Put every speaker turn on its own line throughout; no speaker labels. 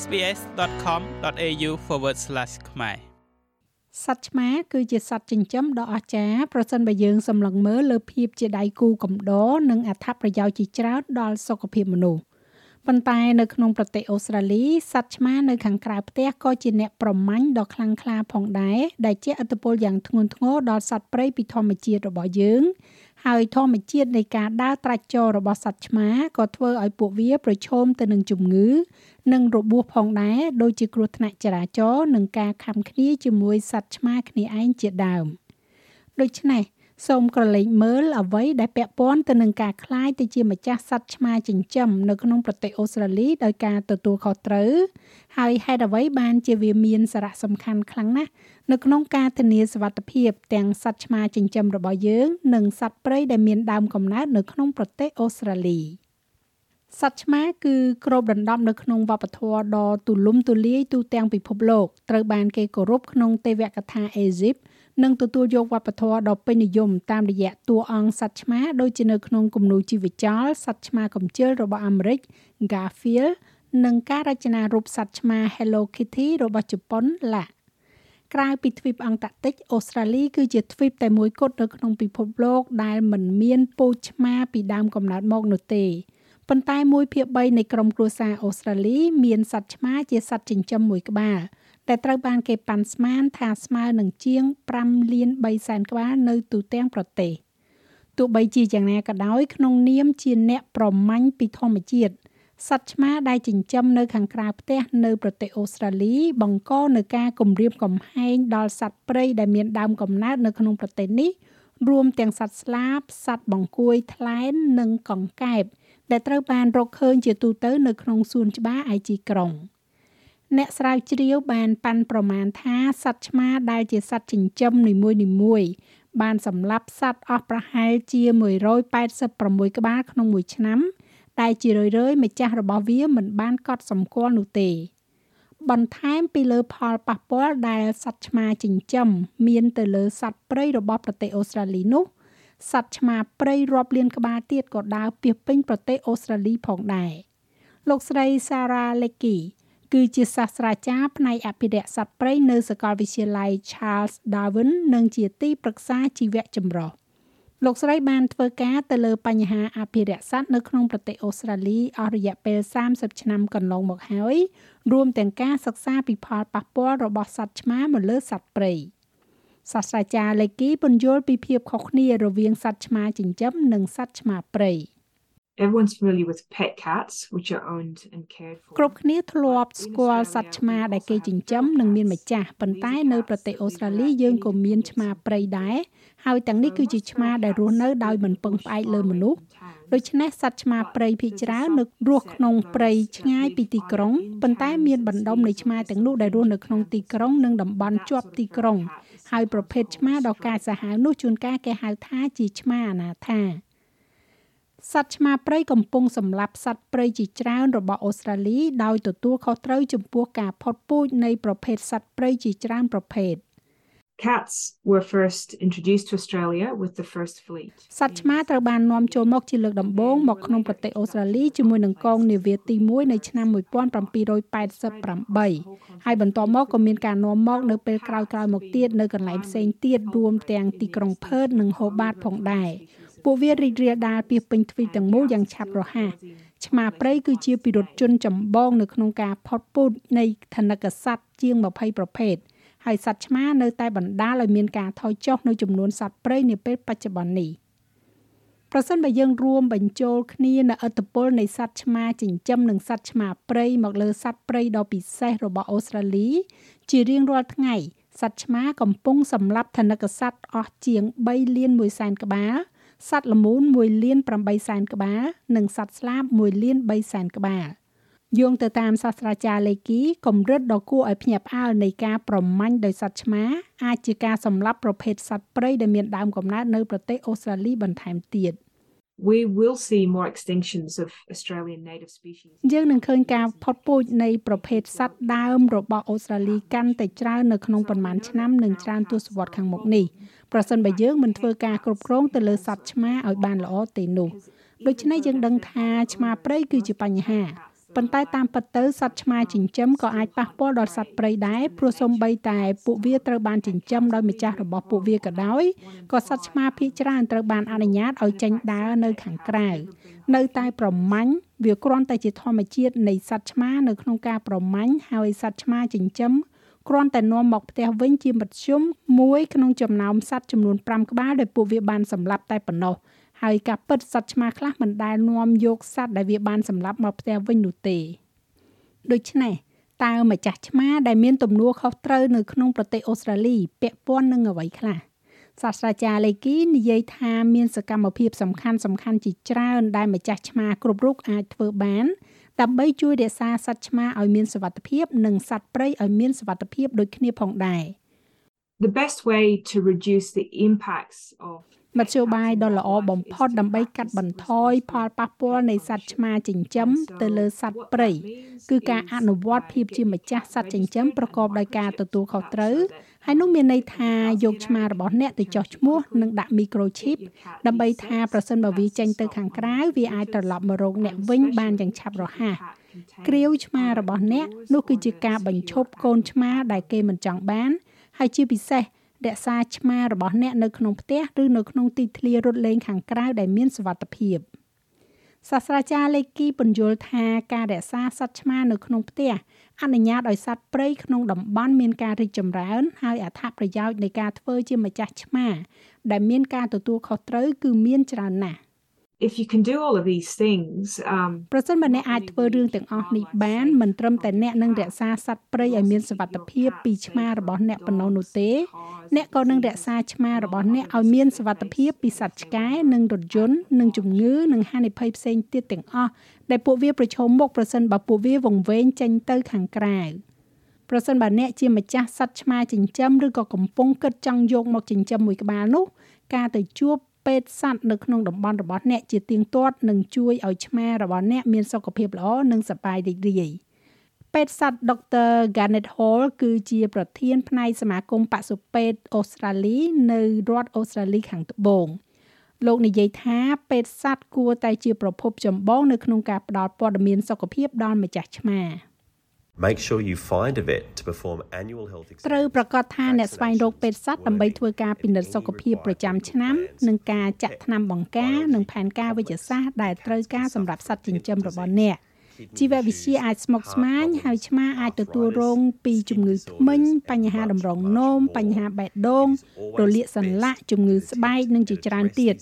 sbs.com.au/ ខ្មែរ
សត្វឆ្មាគឺជាសត្វចិញ្ចឹមដ៏អស្ចារ្យប្រសិនបើយើងសម្លឹងមើលលើភាពជាដៃគូកំដរនិងអត្ថប្រយោជន៍ជាច្រើនដល់សុខភាពមនុស្សប៉ុន្តែនៅក្នុងប្រទេសអូស្ត្រាលីសត្វឆ្មានៅខាងក្រៅផ្ទះក៏ជាអ្នកប្រមាញ់ដ៏ខ្លាំងក្លាផងដែរដែលជាឥទ្ធិពលយ៉ាងធ្ងន់ធ្ងរដល់សត្វព្រៃពីធម្មជាតិរបស់យើង ហើយធម្មជាតិនៃការដើរត្រាច់ចររបស់សត្វឆ្មាក៏ធ្វើឲ្យពួកវាប្រឈមទៅនឹងជំងឺនិងរបួសផងដែរដូចជាគ្រោះថ្នាក់ចរាចរណ៍និងការខំគ្នាជាមួយសត្វឆ្មាគ្នាឯងជាដើមដូច្នេះសូមក្រឡេកមើលអ្វីដែលពាក់ព័ន្ធទៅនឹងការคลายទៅជាម្ចាស់សត្វឆ្មាចិញ្ចឹមនៅក្នុងប្រទេសអូស្ត្រាលីដោយការទទួលខុសត្រូវហើយហេតុអ្វីបានជាវាមានសារៈសំខាន់ខ្លាំងណាស់ នៅក្នុងការធានាសុវត្ថិភាពទាំងសត្វឆ្មាចិញ្ចឹមរបស់យើងនិងសត្វព្រៃដែលមានដើមកំណើតនៅក្នុងប្រទេសអូស្ត្រាលីសត្វឆ្មាគឺគ្របដណ្ដប់នៅក្នុងវប្បធម៌ដ៏ទូលំទូលាយទូទាំងពិភពលោកត្រូវបានគេគោរពក្នុងទេវកថាអេស៊ីបនិងទទួលយកវប្បធម៌ដ៏ពេញនិយមតាមរយៈតួអង្គសត្វឆ្មាដូចជានៅក្នុងគំនូរជីវចលសត្វឆ្មាកំជិលរបស់អាមេរិក Garfield និងការរចនារូបសត្វឆ្មា Hello Kitty របស់ជប៉ុន La ក្រៅពីទ្វីបអង់តាក់ទិកអូស្ត្រាលីគឺជាទ្វីបតែមួយគត់នៅក្នុងពិភពលោកដែលមិនមានពូជឆ្មាពីដើមកំណើតមកនោះទេប៉ុន្តែមួយភាគ3នៃក្រុមគ្រួសារអូស្ត្រាលីមានសត្វឆ្មាជាសត្វចិញ្ចឹមមួយក្បាលដែលត្រូវបានគេប៉ាន់ស្មានថាស្មើនឹងជាង5លាន3សែនក្បាលនៅទូទាំងប្រទេសទោះបីជាយ៉ាងណាក៏ដោយក្នុងនាមជាអ្នកប្រមាញ់ពីធម្មជាតិ សត្វឆ្មាដែលចិញ្ចឹមនៅខាងក្រៅផ្ទះនៅប្រទេសអូស្ត្រាលីបង្កនៅការគំរាមកំហែងដល់សត្វព្រៃដែលមានដើមកំណើតនៅក្នុងប្រទេសនេះរួមទាំងសត្វស្លាបសត្វបង្គួយថ្លែននិងកង្កែបដែលត្រូវបានរកឃើញជាទូទៅនៅក្នុងសួនច្បារឯជីក្រុងអ្នកស្រាវជ្រាវបានប៉ាន់ប្រមាណថាសត្វឆ្មាដែលជាសត្វចិញ្ចឹមនីមួយៗបានសម្លាប់សត្វអស់ប្រហែលជា186ក្បាលក្នុងមួយឆ្នាំ ដែលជារឿយៗម្ចាស់របស់វាមិនបានកត់សម្គាល់នោះទេ បន្ថែមពីលើផលប៉ះពាល់ដែលសត្វឆ្មាចិញ្ចឹមមានទៅលើសត្វព្រៃរបស់ប្រទេសអូស្ត្រាលីនោះសត្វឆ្មាព្រៃរាប់លានក្បាលទៀតក៏ដើរពាសពេញប្រទេសអូស្ត្រាលីផងដែរលោកស្រី Sarah Lecky គឺជាសាស្ត្រាចារ្យផ្នែកអភិរក្សសត្វព្រៃនៅសាកលវិទ្យាល័យ Charles Darwin និងជាទីប្រឹក្សាជីវៈចម្រុះ លោកស្រីបានធ្វើការទៅលើបញ្ហាអភិរក្សសត្វនៅក្នុងប្រទេសអូស្ត្រាលីអស់រយៈពេល30ឆ្នាំកន្លងមកហើយរួមទាំងការសិក្សាពីផលប៉ះពាល់របស់សត្វឆ្មាមកលើសត្វព្រៃសាស្ត្រាចារ្យលេគីពន្យល់ពីភាពខុសគ្នារវាងសត្វឆ្មាចិញ្ចឹមនិងសត្វឆ្មាព្រៃ
Everyone's familiar with pet cats which are owned and cared for.
គ្រប់គ្នាធ្លាប់ស្គាល់សត្វឆ្មាដែលគេចិញ្ចឹមនិងមានម្ចាស់ប៉ុន្តែនៅប្រទេសអូស្ត្រាលីយើងក៏មានឆ្មាព្រៃដែរ ហើយទាំងនេះគឺជាឆ្មាដែលរស់នៅដោយមិនពឹងផ្អែកលើមនុស្សដូច្នេះសត្វឆ្មាព្រៃភាគច្រើននៅរស់ក្នុងព្រៃឆ្ងាយពីទីក្រុងប៉ុន្តែមានបណ្ដុំនៃឆ្មាទាំងនោះដែលរស់នៅក្នុងទីក្រុងនិងតំបន់ជាប់ទីក្រុង ហើយប្រភេទឆ្មាដ៏កាចសាហាវនោះជួនកាលគេហៅថាជាឆ្មាអនាថាសត្វឆ្មាព្រៃកំពុងសម្លាប់សត្វព្រៃជាច្រើនរបស់អូស្ត្រាលីដោយទទួលខុសត្រូវចំពោះការផុតពូជនៃប្រភេទសត្វព្រៃជាច្រើនប្រភេទ
Cats were first introduced to Australia with the first fleet.
សត្វឆ្មាត្រូវបាននាំចូលមកជាលើកដំបូងមកក្នុងប្រទេសអូស្ត្រាលីជាមួយនឹងកងនាវាទី1នៅឆ្នាំ1788ហើយបន្ទាប់មកក៏មានការនាំមកនៅពេលក្រោយៗមកទៀតនៅកន្លែងផ្សេងទៀតរួមទាំងទីក្រុងផឺតនិងហូបាតផងដែរពួកវារីករាលដាលពីពេញទ្វីបទាំងមូលយ៉ាងឆាប់រហ័សឆ្មាព្រៃគឺជាពិរុទ្ធជនចម្បងនៅក្នុងការផុតពូជនៃធនកសត្វជាង20ប្រភេទ ហើយសត្វឆ្មានៅតែបណ្ដាលឲ្យមានការថយចុះនៅចំនួនសត្វព្រៃនាពេលបច្ចុប្បន្ននេះប្រសិនបើយើងរួមបញ្ចូលគ្នានៅឥទ្ធិពលនៃសត្វឆ្មាចិញ្ចឹមនិងសត្វឆ្មាព្រៃមកលើសត្វព្រៃដ៏ពិសេសរបស់អូស្ត្រាលី ជារៀងរាល់ថ្ងៃសត្វឆ្មាកំពុងសម្លាប់ថនិកសត្វអស់ជាង3លាន1សែនក្បាលសត្វល្មូន1លាន8សែនក្បាល និងសត្វស្លាប1លាន3សែនក្បាល យោងទៅតាមសាស្ត្រាចារ្យលេគីកម្រិតដ៏គួរឲ្យភ្ញាក់ផ្អើលនៃការប្រមាញ់ដោយសត្វឆ្មាអាចជាការសម្លាប់ប្រភេទសត្វព្រៃដែលមានដើមកំណើតនៅប្រទេសអូស្ត្រាលីបន្ថែមទៀត
We will see more extinctions of Australian native species.
យើងនឹងឃើញការផុតពូជនៃប្រភេទសត្វដើមរបស់អូស្ត្រាលីកាន់តែច្រើននៅក្នុងប៉ុន្មានឆ្នាំនិងច្រើនទសវត្សរ៍ខាងមុខនេះប្រសិនបើយើងមិនធ្វើការគ្រប់គ្រងទៅលើសត្វឆ្មាឲ្យបានល្អទេនោះដូច្នេះយើងដឹងថាឆ្មាព្រៃគឺជាបញ្ហា ប៉ុន្តែតាមពិតទៅសត្វឆ្មាចិញ្ចឹមក៏អាចប៉ះពាល់ដល់សត្វព្រៃដែរព្រោះសូម្បីតែពួកវាត្រូវបានចិញ្ចឹមដោយម្ចាស់របស់ពួកវាក៏ដោយក៏សត្វឆ្មាភាគច្រើនត្រូវបានអនុញ្ញាតឲ្យចេញដើរនៅខាងក្រៅនៅតែប្រមាញ់វាគ្រាន់តែជាធម្មជាតិនៃសត្វឆ្មានៅក្នុងការប្រមាញ់ហើយសត្វឆ្មាចិញ្ចឹមគ្រាន់តែនាំមកផ្ទះវិញជាមធ្យមមួយក្នុងចំណោមសត្វចំនួន5ក្បាលដែលពួកវាបានសម្លាប់តែប៉ុណ្ណោះ ហើយការពិតសត្វឆ្មាខ្លះមិនដែលនាំយកសត្វដែលវាបានសម្លាប់មកផ្ទះវិញនោះទេដូច្នេះតើម្ចាស់ឆ្មាដែលមានទំនួលខុសត្រូវនៅក្នុងប្រទេសអូស្ត្រាលីពាក់ព័ន្ធនឹងអ្វីខ្លះសាស្ត្រាចារ្យលេគីនិយាយថាមានសកម្មភាពសំខាន់សំខាន់ជាច្រើនដែលម្ចាស់ឆ្មាគ្រប់រូបអាចធ្វើបានដើម្បីជួយរក្សាសត្វឆ្មាឲ្យមានសុវត្ថិភាពនិងសត្វព្រៃឲ្យមានសុវត្ថិភាពដូចគ្នាផងដែរ
The best way to reduce the impacts of
មធ្យោបាយដ៏ល្អបំផុតដើម្បីកាត់បន្ថយផលប៉ះពាល់នៃសត្វឆ្មាចិញ្ចឹមទៅលើសត្វព្រៃគឺការអនុវត្តភាពជាម្ចាស់សត្វចិញ្ចឹមប្រកបដោយការទទួលខុសត្រូវហើយនោះមានន័យថាយកឆ្មារបស់អ្នកទៅចោះឈ្មោះនិងដាក់ microchip ដើម្បីថាប្រសិនបើវាចេញទៅខាងក្រៅវាអាចត្រឡប់មករកអ្នកវិញបានយ៉ាងឆាប់រហ័សគ្រាវឆ្មារបស់អ្នកនោះគឺជាការបញ្ឈប់កូនឆ្មាដែលគេមិនចង់បាន ហើយជាពិសេសរក្សាឆ្មារបស់អ្នកនៅក្នុងផ្ទះឬនៅក្នុងទីធ្លារត់លេងខាងក្រៅដែលមានសុវត្ថិភាពសាស្ត្រាចារ្យលេគីពន្យល់ថាការរក្សាសត្វឆ្មានៅក្នុងផ្ទះអនុញ្ញាតឲ្យសត្វព្រៃក្នុងតំបន់មានការរីកចម្រើន ហើយអត្ថប្រយោជន៍នៃការធ្វើជាម្ចាស់ឆ្មា ដែលមានការទទួលខុសត្រូវគឺមានច្រើនណាស់
if you can do all of these things um
ប្រសិនបើអ្នកអាចធ្វើរឿងទាំងអស់នេះបានមិនត្រឹមតែអ្នកនឹងរក្សាសត្វព្រៃឲ្យមានសុវត្ថិភាពពីឆ្មារបស់អ្នកប៉ុណ្ណោះនោះទេអ្នកក៏នឹងរក្សាឆ្មារបស់អ្នកឲ្យមានសុវត្ថិភាពពីសត្វឆ្កែនិងរថយន្តនិងជំងឺនិងហានិភ័យផ្សេងទៀតទាំងអស់ដែលពួកវាប្រឈមមុខប្រសិនបើពួកវាវង្វេងចេញទៅខាងក្រៅប្រសិនបើអ្នកជាម្ចាស់សត្វឆ្មាចិញ្ចឹមឬក៏កំពុងគិតចង់យកមកចិញ្ចឹមមួយក្បាលនោះការទៅជួប ពេទ្យសត្វនៅក្នុងតំបន់របស់អ្នកជាទៀងទាត់នឹងជួយឲ្យឆ្មារបស់អ្នកមានសុខភាពល្អនិងសប្បាយរីករាយពេទ្យសត្វ Dr. Garnet Hall គឺជាប្រធានផ្នែកសមាគមបសុពេទ្យអូស្ត្រាលី នៅរដ្ឋអូស្ត្រាលីខាងត្បូងលោកនិយាយថាពេទ្យសត្វគួរតែជាប្រភពចម្បងនៅក្នុងការផ្តល់ព័ត៌មានសុខភាពដល់ម្ចាស់ឆ្មា
Make sure you find a vet to perform annual health
ត្រូវប្រកាសថាអ្នកស្វែងរកពេទ្យសត្វដើម្បីធ្វើការពិនិត្យសុខភាពប្រចាំឆ្នាំនិងការចាក់ថ្នាំបង្ការនិងផែនការវិទ្យាសាស្ត្រដែលត្រូវការសម្រាប់សត្វចិញ្ចឹមរបស់អ្នកជីវវិទ្យាអាចស្មុគស្មាញហើយឆ្មាអាចទទួលរងពីជំងឺធ្មេញបញ្ហាតម្រងនោមបញ្ហាបេះដូងរលាកសន្លាក់ជំងឺស្បែកនិងជាច្រើនទៀត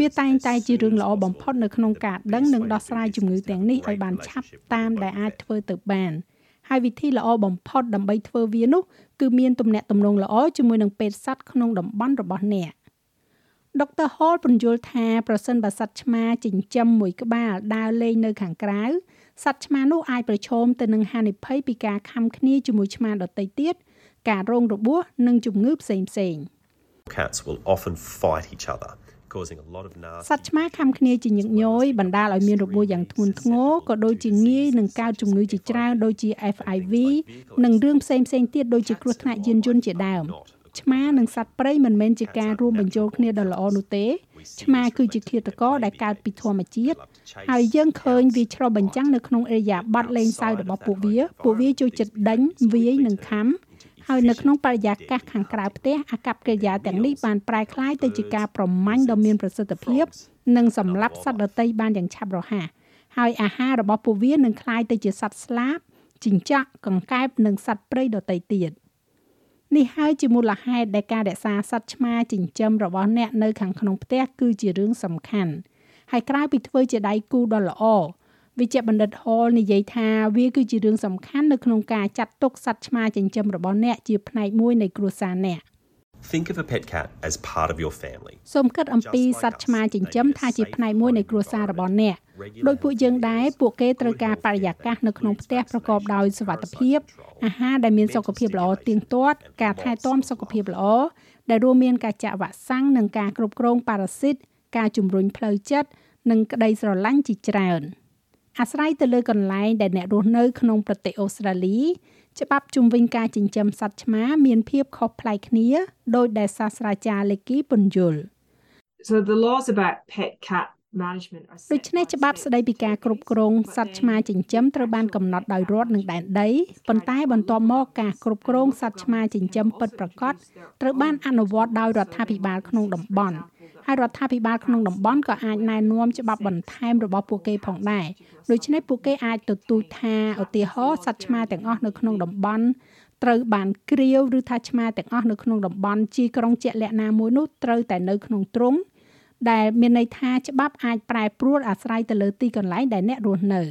វាតែងតែជារឿងល្អបំផុតនៅក្នុងការដឹងនិងដោះស្រាយជំងឺទាំងនេះឲ្យបានឆាប់តាមដែលអាចធ្វើទៅបាន។ ហើយវិធីល្អបំផុតដើម្បីធ្វើវានោះគឺមានទំនាក់ទំនងល្អជាមួយនឹងពេទ្យសត្វក្នុងតំបន់របស់អ្នកដុកទ័រ Hall ពន្យល់ថាប្រសិនបើសត្វឆ្មាចិញ្ចឹមមួយក្បាលដើរលេងនៅខាងក្រៅសត្វឆ្មានោះអាចប្រឈមទៅនឹងហានិភ័យពីការខំគ្នាជាមួយឆ្មាដទៃទៀតការរងរបួសនិងជំងឺផ្សេងៗ
Cats will often fight each other causing a lot of nasty
សត្វឆ្មាខំគ្នាជាញឹកញយបណ្ដាលឲ្យមានរបួសយ៉ាងធ្ងន់ធ្ងរក៏ដូចជាងាយនឹងកើតជំងឺជាច្រើនដូចជា FIV និងរឿងផ្សេងផ្សេងទៀតដូចជាគ្រោះថ្នាក់យានយន្តជាដើមឆ្មានិងសត្វព្រៃមិនមែនជាការរួមបញ្ចូលគ្នាដ៏ល្អនោះទេឆ្មាគឺជាឃាតករដែលកើតពីធម្មជាតិហើយយើងឃើញវាឆ្លុះបញ្ចាំងនៅក្នុងអេរយាប័តលេងសើចរបស់ពួកវាពួកវាចូលចិត្តដេញវាយនិងខំ ហើយនៅក្នុងបរិយាកាសខាងក្រៅផ្ទះអាកប្បកិរិយាទាំងនេះបានប្រែក្លាយទៅជាការប្រមាញ់ដ៏មានប្រសិទ្ធភាព និងសម្លាប់សត្វដទៃបានយ៉ាងឆាប់រហ័សហើយអាហាររបស់ពួកវានឹងក្លាយទៅជាសត្វស្លាបជីងចក់កង្កែបនិងសត្វព្រៃដទៃទៀតនេះហើយជាមូលហេតុដែលការរក្សាសត្វឆ្មាចិញ្ចឹមរបស់អ្នកនៅខាងក្នុងផ្ទះគឺជារឿងសំខាន់ហើយក្រៅពីធ្វើជាដៃគូដ៏ល្អ វិជ្ជបណ្ឌិត Hall និយាយថាវាគឺជារឿងសំខាន់នៅក្នុងការចាត់ទុកសត្វឆ្មាចិញ្ចឹមរបស់អ្នកជាផ្នែកមួយនៃគ្រួសារអ្នក
Think of a pet cat as part of your family.
សូមគិតអំពីសត្វឆ្មាចិញ្ចឹមថាជាផ្នែកមួយនៃគ្រួសាររបស់អ្នកដោយពួកយើងដែរពួកគេត្រូវការបរិយាកាសនៅក្នុងផ្ទះប្រកបដោយសុវត្ថិភាពអាហារដែលមានសុខភាពល្អទៀងទាត់ការថែទាំសុខភាពល្អដែលរួមមានការចាក់វ៉ាក់សាំងនិងការគ្រប់គ្រងប៉ារ៉ាស៊ីតការជំរុញផ្លូវចិត្តនិងក្តីស្រឡាញ់ជាច្រើន។ អាស្រ័យទៅលើកន្លែងដែលអ្នករស់នៅក្នុងប្រទេសអូស្ត្រាលីច្បាប់ជំវិញការចិញ្ចឹមសត្វឆ្មាមានភាពខុសប្លែកគ្នាដោយដែលសាស្ត្រាចារ្យលេគីពន្យល់
So the laws about pet cat management are
ដូច្នេះច្បាប់ស្តីពីការគ្រប់គ្រងសត្វឆ្មាចិញ្ចឹមត្រូវបានកំណត់ដោយរដ្ឋនិងដែនដីប៉ុន្តែបន្ទាប់មកការគ្រប់គ្រងសត្វឆ្មាចិញ្ចឹមពិតប្រាកដត្រូវបានអនុវត្តដោយរដ្ឋាភិបាលក្នុងតំបន់ ហើយរដ្ឋាភិបាលក្នុងតំបន់ក៏អាចណែនាំច្បាប់បន្ថែមរបស់ពួកគេផងដែរដូច្នេះពួកគេអាចទទូចថាឧទាហរណ៍សត្វឆ្មាទាំងអស់នៅក្នុងតំបន់ត្រូវបានគ្រាវឬថាឆ្មាទាំងអស់នៅក្នុងតំបន់ជាក្រុងជាក់លាក់ណាមួយនោះត្រូវតែនៅក្នុងទ្រង់ដែលមានន័យថាច្បាប់អាចប្រែប្រួលអាស្រ័យទៅលើទីកន្លែងដែលអ្នករស់នៅ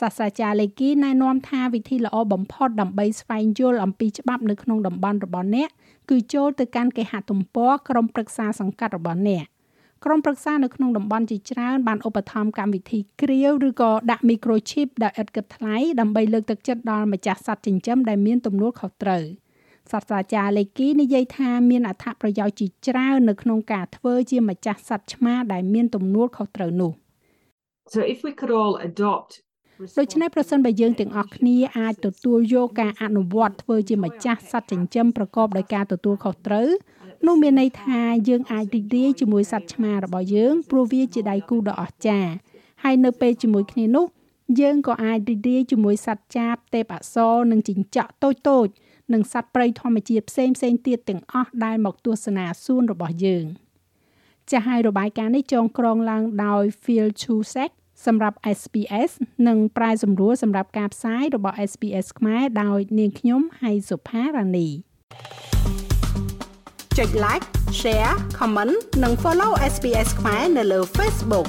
សាស្ត្រាចារ្យលេគីណែនាំថាវិធីល្អបំផុតដើម្បីស្វែងយល់អំពីច្បាប់នៅក្នុងតំបន់របស់អ្នកគឺចូលទៅកាន់គេហទំព័រក្រុមប្រឹក្សាសង្កាត់របស់អ្នកក្រុមប្រឹក្សានៅក្នុងតំបន់ជាច្រើនបានឧបត្ថម្ភកម្មវិធីគ្រាវឬក៏ដាក់ microchip ដែលឥតគិតថ្លៃដើម្បីលើកទឹកចិត្តដល់ម្ចាស់សត្វចិញ្ចឹមដែលមានទំនួលខុសត្រូវសាស្ត្រាចារ្យលេគីនិយាយថាមានអត្ថប្រយោជន៍ជាច្រើននៅក្នុងការធ្វើជាម្ចាស់សត្វឆ្មាដែលមានទំនួលខុសត្រូវនោះ
So if we could all adopt
ដូច្នេះប្រសិនបើយើងទាំងអស់គ្នាអាចទទួលយកការអនុវត្តធ្វើជាម្ចាស់សត្វចិញ្ចឹមប្រកបដោយការទទួលខុសត្រូវនោះមានន័យថាយើងអាចរីករាយជាមួយសត្វឆ្មារបស់យើងព្រោះវាជាដៃគូដ៏អស្ចារ្យហើយនៅពេលជាមួយគ្នានោះយើងក៏អាចរីករាយជាមួយសត្វចាបទេពអប្សរនិងចិញ្ចក់តូចតូចនិងសត្វព្រៃធម្មជាតិផ្សេងផ្សេងទៀតទាំងអស់ដែលមកទស្សនាសួនរបស់យើងចាស់ហើយរបាយការណ៍នេះចងក្រងឡើងដោយ Phil Chusek សម្រាប់ SPS និងប្រែសម្រួលសម្រាប់ការផ្សាយរបស់ SPS ខ្មែរដោយនាងខ្ញុំហៃសុផារ៉ានីចុច like share comment និង follow SPS ខ្មែរនៅលើ Facebook